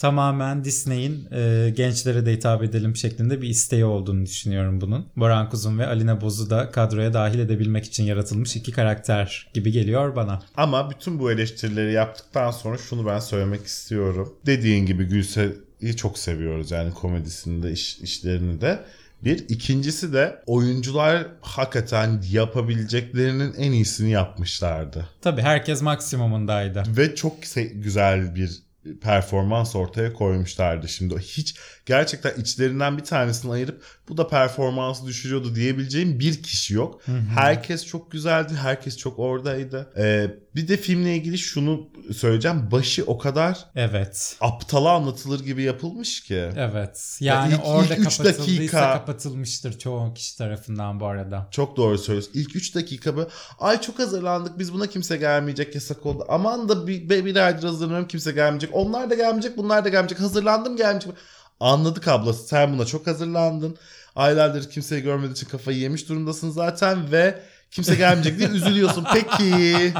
Tamamen Disney'in e, gençlere de hitap edelim şeklinde bir isteği olduğunu düşünüyorum bunun. Boran Kuzun ve Alina Boz'u da kadroya dahil edebilmek için yaratılmış iki karakter gibi geliyor bana. Ama bütün bu eleştirileri yaptıktan sonra şunu ben söylemek istiyorum. Dediğin gibi Gülse'yi çok seviyoruz yani komedisini de iş, işlerini de. Bir. ikincisi de oyuncular hakikaten yapabileceklerinin en iyisini yapmışlardı. Tabii herkes maksimumundaydı. Ve çok güzel bir performans ortaya koymuşlardı şimdi. Hiç gerçekten içlerinden bir tanesini ayırıp bu da performansı düşürüyordu diyebileceğim bir kişi yok. Herkes çok güzeldi. Herkes çok oradaydı. Ee, bir de filmle ilgili şunu söyleyeceğim. Başı o kadar Evet. aptala anlatılır gibi yapılmış ki. Evet. Yani ilk- orada ilk kapatıldıysa dakika- kapatılmıştır çoğu kişi tarafından bu arada. Çok doğru söylüyorsun. İlk 3 dakika böyle ay çok hazırlandık biz buna kimse gelmeyecek yasak oldu. Aman da bir, bir, bir aydır hazırlanıyorum kimse gelmeyecek. Onlar da gelmeyecek bunlar da gelmeyecek. Hazırlandım gelmeyecek. Anladık ablası sen buna çok hazırlandın. Aylardır kimseyi görmediği için kafayı yemiş durumdasın zaten ve kimse gelmeyecek diye üzülüyorsun. Peki.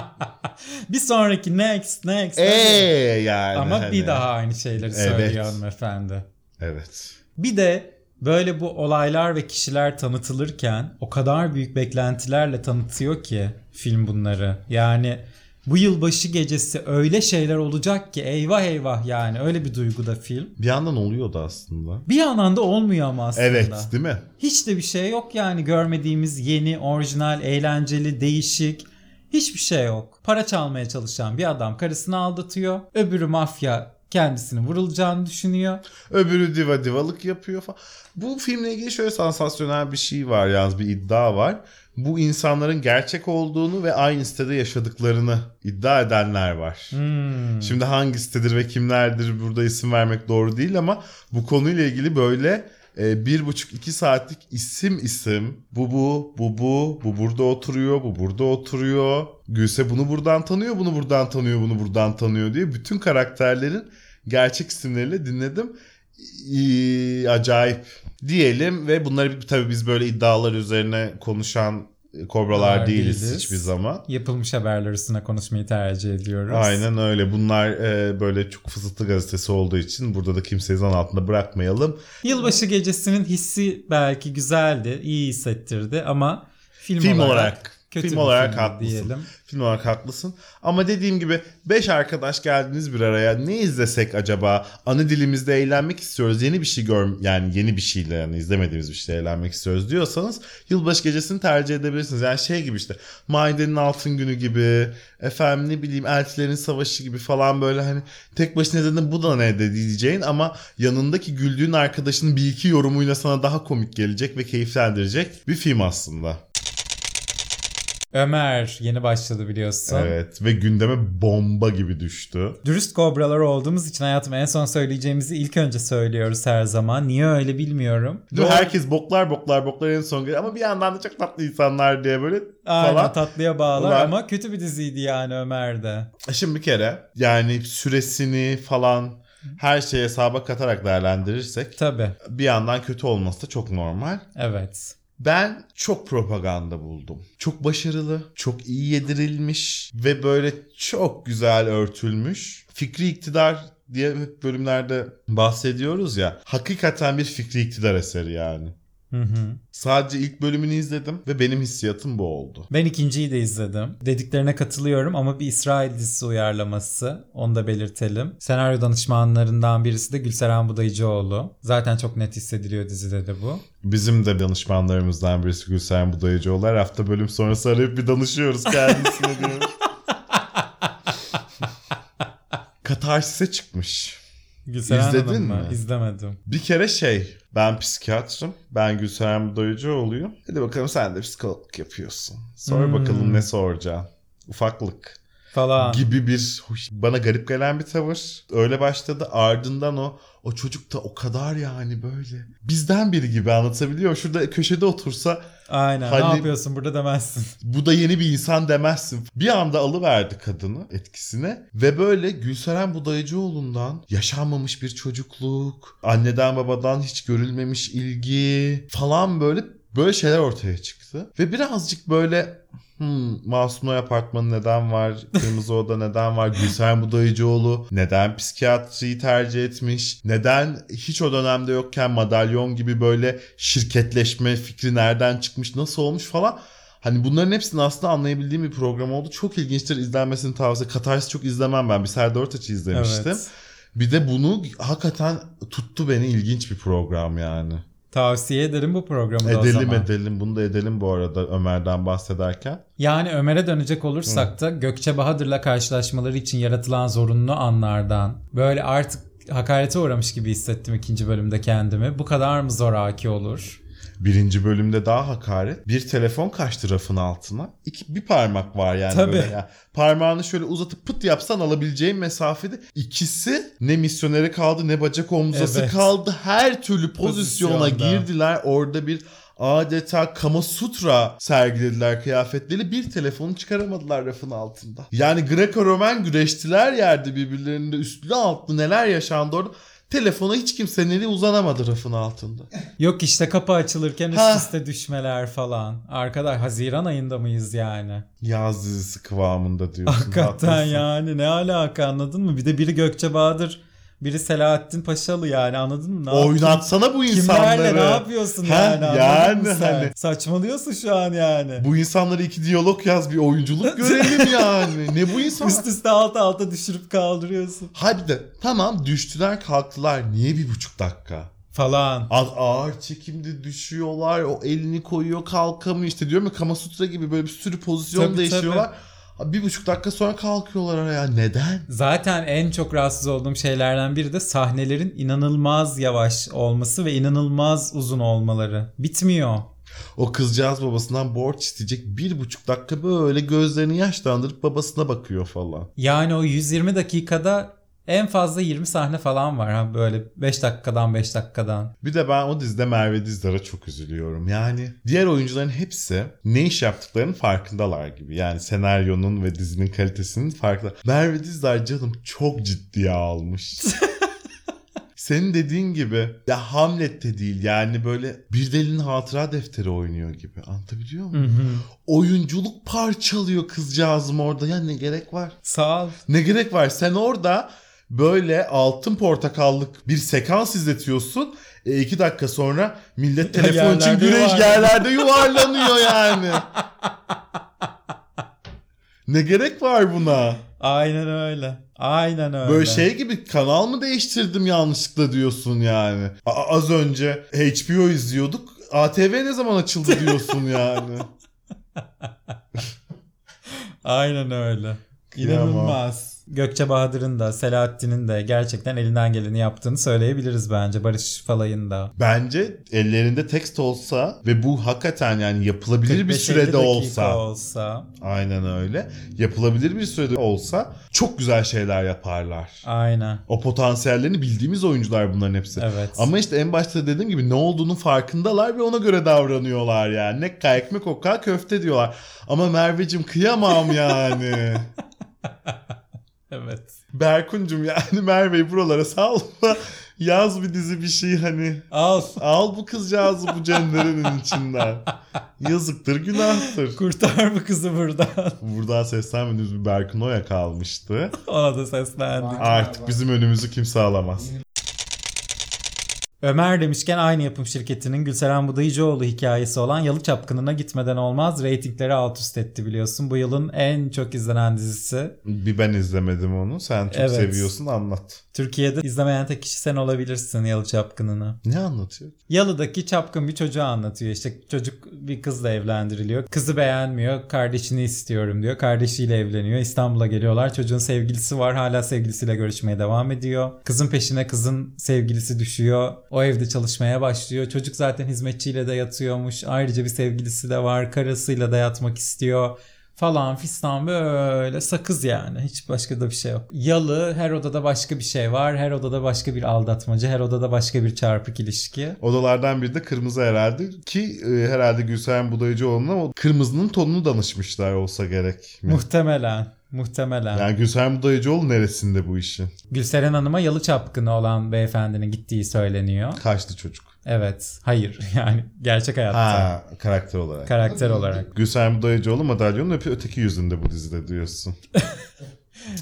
Bir sonraki next next. Eee yani. Ama hani. bir daha aynı şeyleri Evet. söylüyor hanımefendi. Evet. Bir de böyle bu olaylar ve kişiler tanıtılırken o kadar büyük beklentilerle tanıtıyor ki film bunları. Yani bu yılbaşı gecesi öyle şeyler olacak ki eyvah eyvah yani öyle bir duyguda film. Bir yandan oluyordu aslında. Bir yandan da olmuyor ama aslında. Evet değil mi? Hiç de bir şey yok yani görmediğimiz yeni, orijinal, eğlenceli, değişik hiçbir şey yok. Para çalmaya çalışan bir adam karısını aldatıyor. Öbürü mafya kendisini vurulacağını düşünüyor. Öbürü diva divalık yapıyor falan. Bu filmle ilgili şöyle sansasyonel bir şey var yalnız bir iddia var. Bu insanların gerçek olduğunu ve aynı sitede yaşadıklarını iddia edenler var. Hmm. Şimdi hangi sitedir ve kimlerdir burada isim vermek doğru değil ama bu konuyla ilgili böyle e, bir buçuk iki saatlik isim isim bu bu bu bu bu burada oturuyor bu burada oturuyor Gülse bunu buradan tanıyor bunu buradan tanıyor bunu buradan tanıyor diye bütün karakterlerin gerçek isimleriyle dinledim. İyi, acayip diyelim ve bunları tabii biz böyle iddialar üzerine konuşan kobralar Var değiliz, değiliz. hiçbir zaman. Yapılmış haberler üstüne konuşmayı tercih ediyoruz. Aynen öyle. Bunlar e, böyle çok fısıltı gazetesi olduğu için burada da kimseyi zan altında bırakmayalım. Yılbaşı gecesinin hissi belki güzeldi, iyi hissettirdi ama film, Film olarak, olarak, kötü film olarak filmdi haklısın. diyelim. Film olarak haklısın. Ama dediğim gibi 5 arkadaş geldiniz bir araya. Ne izlesek acaba? Ana dilimizde eğlenmek istiyoruz. Yeni bir şey gör yani yeni bir şeyle yani izlemediğimiz bir şeyle eğlenmek istiyoruz diyorsanız yılbaşı gecesini tercih edebilirsiniz. Yani şey gibi işte Maidenin Altın Günü gibi efendim ne bileyim Eltilerin Savaşı gibi falan böyle hani tek başına izlediğinde bu da ne de diyeceğin ama yanındaki güldüğün arkadaşının bir iki yorumuyla sana daha komik gelecek ve keyiflendirecek bir film aslında. Ömer yeni başladı biliyorsun. Evet ve gündeme bomba gibi düştü. Dürüst kobralar olduğumuz için hayatım en son söyleyeceğimizi ilk önce söylüyoruz her zaman. Niye öyle bilmiyorum. Mi? Herkes boklar boklar boklar en son ama bir yandan da çok tatlı insanlar diye böyle Aynen falan. tatlıya bağlar Ulan- ama kötü bir diziydi yani Ömer'de. Şimdi bir kere yani süresini falan her şeyi hesaba katarak değerlendirirsek Tabii. bir yandan kötü olması da çok normal. Evet. Ben çok propaganda buldum. Çok başarılı, çok iyi yedirilmiş ve böyle çok güzel örtülmüş. Fikri iktidar diye bölümlerde bahsediyoruz ya. Hakikaten bir fikri iktidar eseri yani. Hı hı. Sadece ilk bölümünü izledim ve benim hissiyatım bu oldu. Ben ikinciyi de izledim. Dediklerine katılıyorum ama bir İsrail dizisi uyarlaması. Onu da belirtelim. Senaryo danışmanlarından birisi de Gülseren Budayıcıoğlu. Zaten çok net hissediliyor dizide de bu. Bizim de danışmanlarımızdan birisi Gülsen Budayıcıoğlu. Her hafta bölüm sonrası arayıp bir danışıyoruz kendisine diyor. Katarsis'e çıkmış. Gülseren İzledin Hanım mı? mi? İzlemedim. Bir kere şey ben psikiyatrım. Ben Gülseren Budayıcıoğlu'yum. Hadi bakalım sen de psikologluk yapıyorsun. Sor Hmm. bakalım ne soracaksın. Ufaklık. Falan. gibi bir bana garip gelen bir tavır. Öyle başladı. Ardından o o çocuk da o kadar yani böyle bizden biri gibi anlatabiliyor. Şurada köşede otursa Aynen. Hani- Ne yapıyorsun burada demezsin. bu da yeni bir insan demezsin. Bir anda alıverdi kadını etkisine ve böyle Gülseren Budayıcıoğlu'ndan yaşanmamış bir çocukluk, anneden babadan hiç görülmemiş ilgi falan böyle böyle şeyler ortaya çıktı. Ve birazcık böyle hmm, Masum Oy Apartmanı neden var? Kırmızı Oda neden var? Gülseren Budayıcıoğlu neden psikiyatriyi tercih etmiş? Neden hiç o dönemde yokken madalyon gibi böyle şirketleşme fikri nereden çıkmış? Nasıl olmuş falan? Hani bunların hepsini aslında anlayabildiğim bir program oldu. Çok ilginçtir izlenmesini tavsiye. Katarsis çok izlemem ben. Bir Serdar Ortaç'ı izlemiştim. Evet. Bir de bunu hakikaten tuttu beni ilginç bir program yani. Tavsiye ederim bu programı da o Edelim zaman. edelim. Bunu da edelim bu arada Ömer'den bahsederken. Yani Ömer'e dönecek olursak da Gökçe Bahadır'la karşılaşmaları için yaratılan zorunlu anlardan böyle artık hakarete uğramış gibi hissettim ikinci bölümde kendimi. Bu kadar mı zoraki olur? Birinci bölümde daha hakaret. Bir telefon kaçtı rafın altına. İki, bir parmak var yani Tabii. böyle. ya. Parmağını şöyle uzatıp pıt yapsan alabileceğin mesafede. İkisi ne misyoneri kaldı ne bacak omzası Evet. kaldı. Her türlü pozisyona Pozisyonda. girdiler. Orada bir adeta Kama Sutra sergilediler kıyafetleri. Bir telefonu çıkaramadılar rafın altında. Yani Greco-Romen güreştiler yerde birbirlerinde üstlü altlı neler yaşandı orada. Telefona hiç kimsenin eli uzanamadı rafın altında. Yok işte kapı açılırken üst üste düşmeler falan. Arkadaş Haziran ayında mıyız yani? Yaz dizisi kıvamında diyorsun. Hakikaten haklısın. yani ne alaka anladın mı? Bir de biri Gökçe Bahadır, biri Selahattin Paşalı yani anladın mı? Ne Oynatsana bu Kimlerle insanları. ne yapıyorsun Ha, yani anladın yani hani- Saçmalıyorsun şu an yani. Bu insanlara iki diyalog yaz bir oyunculuk görelim yani. Ne bu insanlar? Üst üste alta alta düşürüp kaldırıyorsun. Hadi de tamam düştüler kalktılar. Niye bir buçuk dakika? Falan. Az ağır çekimde düşüyorlar. O elini koyuyor kalkamıyor. İşte diyorum ya Kama Sutra gibi böyle bir sürü pozisyon Tabii, değişiyorlar. Bir buçuk dakika sonra kalkıyorlar araya. Neden? Zaten en çok rahatsız olduğum şeylerden biri de sahnelerin inanılmaz yavaş olması ve inanılmaz uzun olmaları. Bitmiyor. O kızcağız babasından borç isteyecek. Bir buçuk dakika böyle gözlerini yaşlandırıp babasına bakıyor falan. Yani o 120 dakikada En fazla 20 sahne falan var ha böyle 5 dakikadan 5 dakikadan. Bir de ben o dizide Merve Dizdar'a çok üzülüyorum. Yani diğer oyuncuların hepsi ne iş yaptıklarının farkındalar gibi. Yani senaryonun ve dizinin kalitesinin farkında. Merve Dizdar canım çok ciddiye almış. Senin dediğin gibi ya Hamlet de değil yani böyle bir delinin hatıra defteri oynuyor gibi. Anlatabiliyor muyum? Oyunculuk parçalıyor kızcağızım orada. Ya ne gerek var? Sağ ol. Ne gerek var? Sen orada böyle altın portakallık bir sekans izletiyorsun. E, iki dakika sonra millet telefon için yuvarlanıyor. yerlerde yuvarlanıyor yani. ne gerek var buna? Aynen öyle. Aynen öyle. Böyle şey gibi kanal mı değiştirdim yanlışlıkla diyorsun yani. A- az önce HBO izliyorduk. ATV ne zaman açıldı diyorsun yani. Aynen öyle. Kıyamam. Gökçe Bahadır'ın da Selahattin'in de gerçekten elinden geleni yaptığını söyleyebiliriz bence. Barış Falay'ın da. Bence ellerinde tekst olsa ve bu hakikaten yani yapılabilir bir 45-50 sürede olsa. olsa. Aynen öyle. Yapılabilir bir sürede olsa çok güzel şeyler yaparlar. Aynen. O potansiyellerini bildiğimiz oyuncular bunların hepsi. Evet. Ama işte en başta dediğim gibi ne olduğunun farkındalar ve ona göre davranıyorlar yani. Ne ekmek o ka köfte diyorlar. Ama Merveciğim kıyamam yani. Evet. Berkuncum yani Merve'yi buralara salma. Yaz bir dizi bir şey hani. Al. Al bu kızcağızı bu cenderinin içinden. Yazıktır günahtır. Kurtar bu kızı buradan. Buradan seslenmediğimiz bir Berkun Oya kalmıştı. Ona da seslendik. Artık bizim önümüzü kimse alamaz. Ömer demişken aynı yapım şirketinin Gülseren Budayıcıoğlu hikayesi olan Yalı Çapkını'na gitmeden olmaz. Reytingleri alt üst etti biliyorsun. Bu yılın en çok izlenen dizisi. Bir ben izlemedim onu. Sen çok Evet. seviyorsun anlat. Türkiye'de izlemeyen tek kişi sen olabilirsin Yalı Çapkını'nı. Ne anlatıyor? Yalı'daki çapkın bir çocuğu anlatıyor. İşte çocuk bir kızla evlendiriliyor. Kızı beğenmiyor. Kardeşini istiyorum diyor. Kardeşiyle evleniyor. İstanbul'a geliyorlar. Çocuğun sevgilisi var. Hala sevgilisiyle görüşmeye devam ediyor. Kızın peşine kızın sevgilisi düşüyor. O evde çalışmaya başlıyor. Çocuk zaten hizmetçiyle de yatıyormuş. Ayrıca bir sevgilisi de var. Karısıyla da yatmak istiyor falan fistan böyle sakız yani. Hiç başka da bir şey yok. Yalı her odada başka bir şey var. Her odada başka bir aldatmacı. Her odada başka bir çarpık ilişki. Odalardan biri de kırmızı herhalde ki e, herhalde Gülseren Budayıcıoğlu'na o kırmızının tonunu danışmışlar olsa gerek mi? Muhtemelen. Muhtemelen. Yani Gülseren Budayıcıoğlu neresinde bu işin? Gülseren Hanım'a yalı çapkını olan beyefendinin gittiği söyleniyor. Kaçtı çocuk? Evet. Hayır. Yani gerçek hayatta. Ha karakter olarak. Karakter olarak. Gülseren Budayıcıoğlu madalyonun öpe öteki yüzünde bu dizide diyorsun.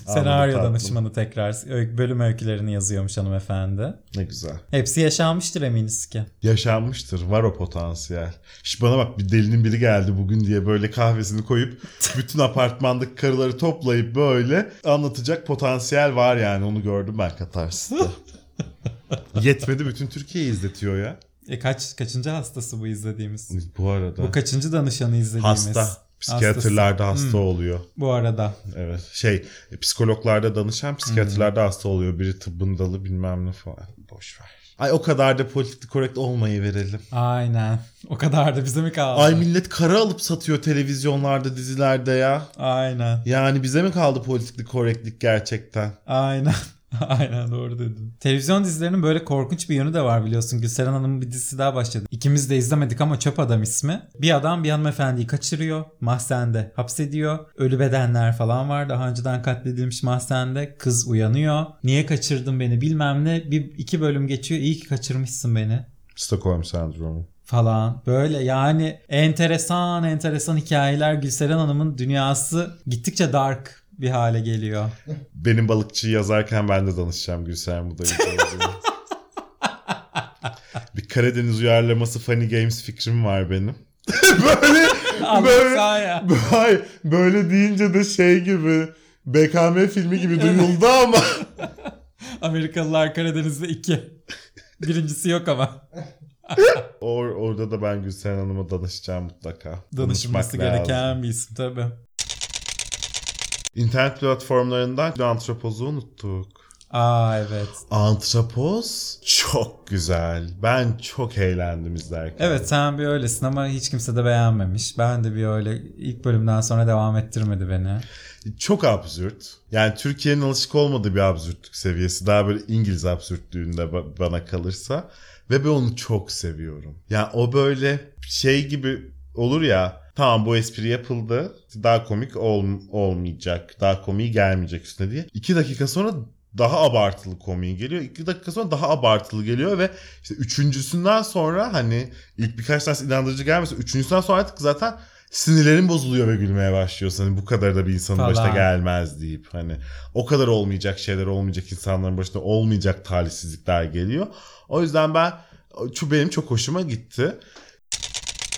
Senaryo danışmanı tekrar bölüm öykülerini yazıyormuş hanımefendi. Ne güzel. Hepsi yaşanmıştır eminiz ki. Yaşanmıştır. Var o potansiyel. Şimdi bana bak bir delinin biri geldi bugün diye böyle kahvesini koyup bütün apartmandaki karıları toplayıp böyle anlatacak potansiyel var yani. Onu gördüm ben Katarsis'te. Yetmedi bütün Türkiye'yi izletiyor ya. E kaç kaçıncı hastası bu izlediğimiz? Bu arada. Bu kaçıncı danışanı izlediğimiz? hasta. Psikiyatrlarda hasta Hmm. oluyor. Bu arada. Evet. Şey psikologlarda danışan psikiyatrlarda hasta oluyor. Biri tıbbın dalı bilmem ne falan. Boş ver. Ay o kadar da politik korrekt olmayı verelim. Aynen. O kadar da bize mi kaldı? Ay millet kara alıp satıyor televizyonlarda, dizilerde ya. Aynen. Yani bize mi kaldı politiklik, korrektlik gerçekten? Aynen. Aynen doğru dedin. Televizyon dizilerinin böyle korkunç bir yönü de var biliyorsun. Gülseren Hanım'ın bir dizisi daha başladı. İkimiz de izlemedik ama Çöp Adam ismi. Bir adam bir hanımefendiyi kaçırıyor. Mahzende hapsediyor. Ölü bedenler falan var. Daha önceden katledilmiş mahzende. Kız uyanıyor. Niye kaçırdın beni bilmem ne. Bir iki bölüm geçiyor. İyi ki kaçırmışsın beni Stockholm sendromu. falan. Böyle yani enteresan enteresan hikayeler. Gülseren Hanım'ın dünyası gittikçe dark bir hale geliyor. Benim balıkçıyı yazarken ben de danışacağım Gülseren Budayıcıoğlu'na. bir Karadeniz uyarlaması Funny Games fikrim var benim. böyle böyle. Hayır, böyle deyince de şey gibi BKM filmi gibi duyuldu ama Amerikalılar Karadeniz'de iki. Birincisi yok ama. Or, orada da ben Gülseren Hanım'a danışacağım mutlaka. Danışılması Danışmak gereken lazım. bir isim tabii. İnternet platformlarından antropoz'u unuttuk. Aa evet. Antrapoz çok güzel. Ben çok eğlendim izlerken. Evet sen bir öylesin ama hiç kimse de beğenmemiş. Ben de bir öyle ilk bölümden sonra devam ettirmedi beni. Çok absürt. Yani Türkiye'nin alışık olmadığı bir absürtlük seviyesi. Daha böyle İngiliz absürtlüğünde ba- bana kalırsa. Ve ben onu çok seviyorum. Yani o böyle şey gibi olur ya. Tamam bu espri yapıldı. Daha komik ol- olmayacak. Daha komiği gelmeyecek üstüne diye. İki dakika sonra daha abartılı komiği geliyor. İki dakika sonra daha abartılı geliyor ve işte üçüncüsünden sonra hani ilk birkaç tanesi inandırıcı gelmese üçüncüsünden sonra artık zaten sinirlerin bozuluyor ve gülmeye başlıyorsun. Hani bu kadar da bir insanın Falan. başına gelmez deyip hani o kadar olmayacak şeyler olmayacak insanların başına olmayacak talihsizlikler geliyor. O yüzden ben şu benim çok hoşuma gitti.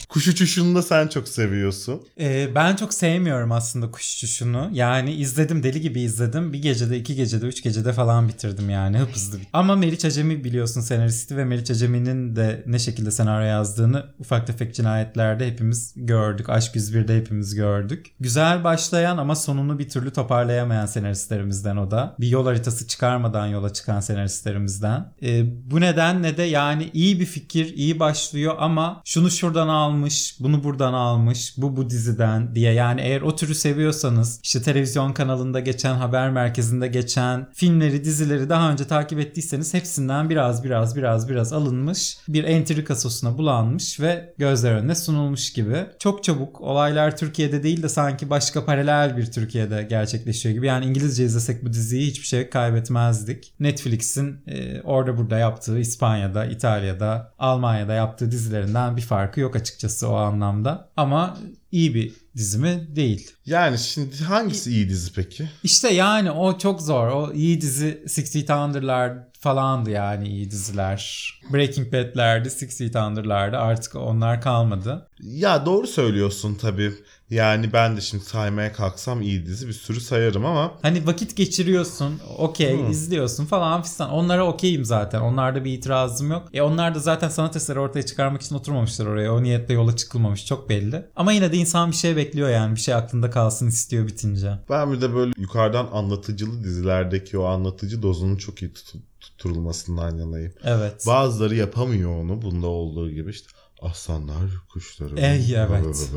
Kuş uçuşunu da sen çok seviyorsun. Ee, ben çok sevmiyorum aslında kuş uçuşunu. Yani izledim deli gibi izledim. Bir gecede, iki gecede, üç gecede falan bitirdim yani hıp hızlı. Ama Meriç Acemi biliyorsun senaristi ve Meriç Acemi'nin de ne şekilde senaryo yazdığını ufak tefek cinayetlerde hepimiz gördük. Aşk 101'de hepimiz gördük. Güzel başlayan ama sonunu bir türlü toparlayamayan senaristlerimizden o da. Bir yol haritası çıkarmadan yola çıkan senaristlerimizden. Ee, bu nedenle de yani iyi bir fikir, iyi başlıyor ama şunu şuradan almış, bunu buradan almış, bu bu diziden diye. Yani eğer o türü seviyorsanız işte televizyon kanalında geçen, haber merkezinde geçen filmleri, dizileri daha önce takip ettiyseniz hepsinden biraz biraz biraz biraz alınmış bir entrika sosuna bulanmış ve gözler önüne sunulmuş gibi. Çok çabuk olaylar Türkiye'de değil de sanki başka paralel bir Türkiye'de gerçekleşiyor gibi. Yani İngilizce izlesek bu diziyi hiçbir şey kaybetmezdik. Netflix'in e, orada burada yaptığı İspanya'da, İtalya'da, Almanya'da yaptığı dizilerinden bir farkı yok açıkçası o anlamda. Ama iyi bir dizi mi? Değil. Yani şimdi hangisi iyi dizi peki? İşte yani o çok zor. O iyi dizi Six Feet Under'lar falandı yani iyi diziler. Breaking Bad'lerdi, Six Feet Under'lardı. Artık onlar kalmadı. Ya doğru söylüyorsun tabii. Yani ben de şimdi saymaya kalksam iyi dizi bir sürü sayarım ama Hani vakit geçiriyorsun, okey, Hmm. izliyorsun falan fistan. Onlara okeyim zaten. Onlarda bir itirazım yok. E onlar da zaten sanat eseri ortaya çıkarmak için oturmamışlar oraya. O niyetle yola çıkılmamış çok belli. Ama yine de insan bir şey bekliyor yani. Bir şey aklında kalsın istiyor bitince. ben bir de böyle yukarıdan anlatıcılı dizilerdeki o anlatıcı dozunun çok iyi tut- tutturulmasından yanayım. Evet. Bazıları yapamıyor onu bunda olduğu gibi işte aslanlar kuşları. Ey, evet.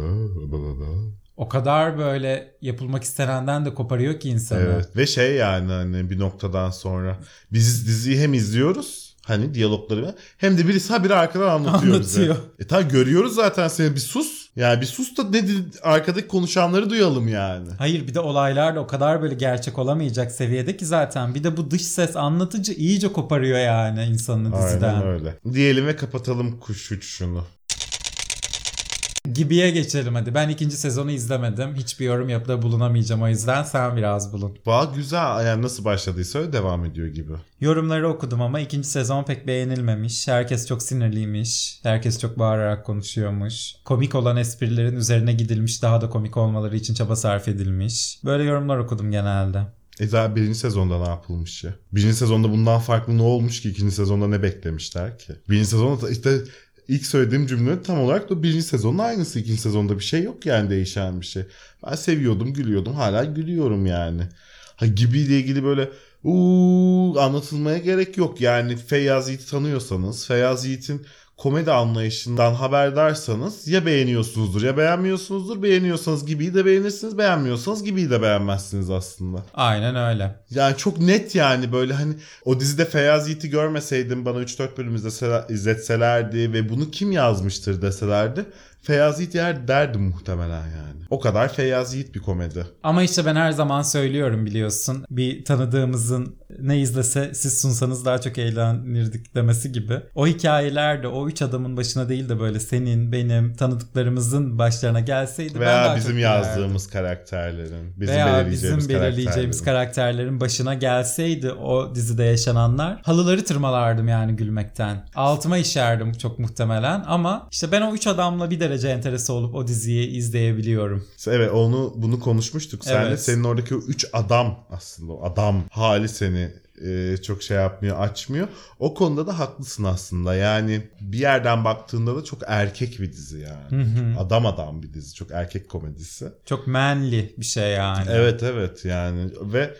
O kadar böyle yapılmak istenenden de koparıyor ki insanı. Evet ve şey yani hani bir noktadan sonra biz diziyi hem izliyoruz hani diyalogları hem de birisi ha biri arkadan anlatıyor, Anlatıyor. bize. E tabi görüyoruz zaten seni bir sus. Yani bir sus da ne arkadaki konuşanları duyalım yani. Hayır bir de olaylar da o kadar böyle gerçek olamayacak seviyede ki zaten. Bir de bu dış ses anlatıcı iyice koparıyor yani insanı diziden. Aynen öyle. Diyelim ve kapatalım kuş uçuşunu. Gibiye geçelim hadi. Ben ikinci sezonu izlemedim. Hiçbir yorum yapıda bulunamayacağım o yüzden sen biraz bulun. Bağ güzel yani nasıl başladıysa öyle devam ediyor gibi. Yorumları okudum ama ikinci sezon pek beğenilmemiş. Herkes çok sinirliymiş. Herkes çok bağırarak konuşuyormuş. Komik olan esprilerin üzerine gidilmiş. Daha da komik olmaları için çaba sarf edilmiş. Böyle yorumlar okudum genelde. E zaten birinci sezonda ne yapılmış ya? Birinci sezonda bundan farklı ne olmuş ki? ikinci sezonda ne beklemişler ki? Birinci sezonda da işte ilk söylediğim cümle tam olarak da birinci sezonun aynısı. İkinci sezonda bir şey yok yani değişen bir şey. Ben seviyordum, gülüyordum. Hala gülüyorum yani. Ha gibiyle ilgili böyle uuu anlatılmaya gerek yok. Yani Feyyaz Yiğit'i tanıyorsanız, Feyyaz Yiğit'in komedi anlayışından haberdarsanız ya beğeniyorsunuzdur ya beğenmiyorsunuzdur. Beğeniyorsanız Gibi'yi de beğenirsiniz, beğenmiyorsanız Gibi'yi de beğenmezsiniz aslında. Aynen öyle. Yani çok net yani böyle hani o dizide Feyyaz Yiğit'i görmeseydim bana 3-4 bölüm izletselerdi ve bunu kim yazmıştır deselerdi Feyyaz Yiğit yer derdim muhtemelen yani. O kadar Feyyaz Yiğit bir komedi. Ama işte ben her zaman söylüyorum biliyorsun. Bir tanıdığımızın ne izlese siz sunsanız daha çok eğlenirdik demesi gibi. O hikayeler de o üç adamın başına değil de böyle senin, benim, tanıdıklarımızın başlarına gelseydi ben daha Veya çok bizim gülerdim. yazdığımız karakterlerin, bizim Veya belirleyeceğimiz, bizim belirleyeceğimiz karakterlerin. başına gelseydi o dizide yaşananlar halıları tırmalardım yani gülmekten. Altıma işerdim çok muhtemelen ama işte ben o üç adamla bir derece enterese olup o diziyi izleyebiliyorum. Evet onu bunu konuşmuştuk. Sen Evet. senin oradaki o üç adam aslında o adam hali seni e, çok şey yapmıyor, açmıyor. O konuda da haklısın aslında. Yani bir yerden baktığında da çok erkek bir dizi yani. Adam adam bir dizi. Çok erkek komedisi. Çok manly bir şey yani. Evet evet yani ve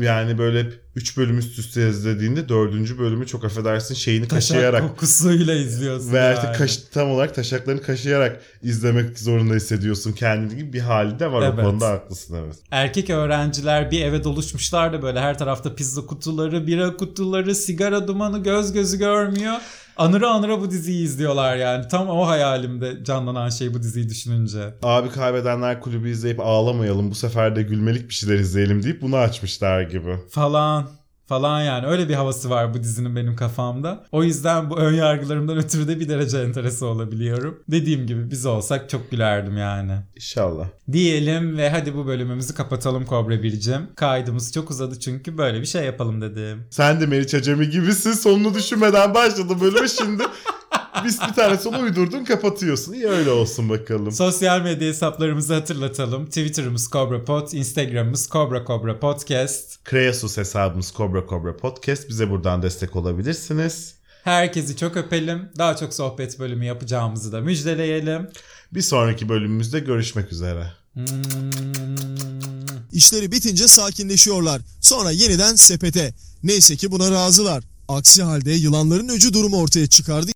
yani böyle 3 bölüm üst üste izlediğinde 4. bölümü çok affedersin şeyini kaşıyarak Taşak kokusuyla izliyorsun ve yani. artık kaş- tam olarak taşaklarını kaşıyarak izlemek zorunda hissediyorsun kendini gibi bir hali de var Evet. o konuda haklısın evet. Erkek öğrenciler bir eve doluşmuşlar da böyle her tarafta pizza kutuları, bira kutuları, sigara dumanı göz gözü görmüyor. Anıra anıra bu diziyi izliyorlar yani. Tam o hayalimde canlanan şey bu diziyi düşününce. Abi kaybedenler kulübü izleyip ağlamayalım bu sefer de gülmelik bir şeyler izleyelim deyip bunu açmışlar gibi. Falan falan yani öyle bir havası var bu dizinin benim kafamda. O yüzden bu ön yargılarımdan ötürü de bir derece enterese olabiliyorum. Dediğim gibi biz olsak çok gülerdim yani. İnşallah. Diyelim ve hadi bu bölümümüzü kapatalım Kobra Bircim. Kaydımız çok uzadı çünkü böyle bir şey yapalım dedim. Sen de Meriç Acemi gibisin sonunu düşünmeden başladı bölüme şimdi. Biz bir tane sonu uydurdun kapatıyorsun. İyi öyle olsun bakalım. Sosyal medya hesaplarımızı hatırlatalım. Twitter'ımız CobraPod, Instagram'ımız Cobra Cobra Podcast. Kreasus hesabımız Cobra Cobra Podcast. Bize buradan destek olabilirsiniz. Herkesi çok öpelim. Daha çok sohbet bölümü yapacağımızı da müjdeleyelim. Bir sonraki bölümümüzde görüşmek üzere. Hmm. İşleri bitince sakinleşiyorlar. Sonra yeniden sepete. Neyse ki buna razılar. Aksi halde yılanların öcü durumu ortaya çıkardı.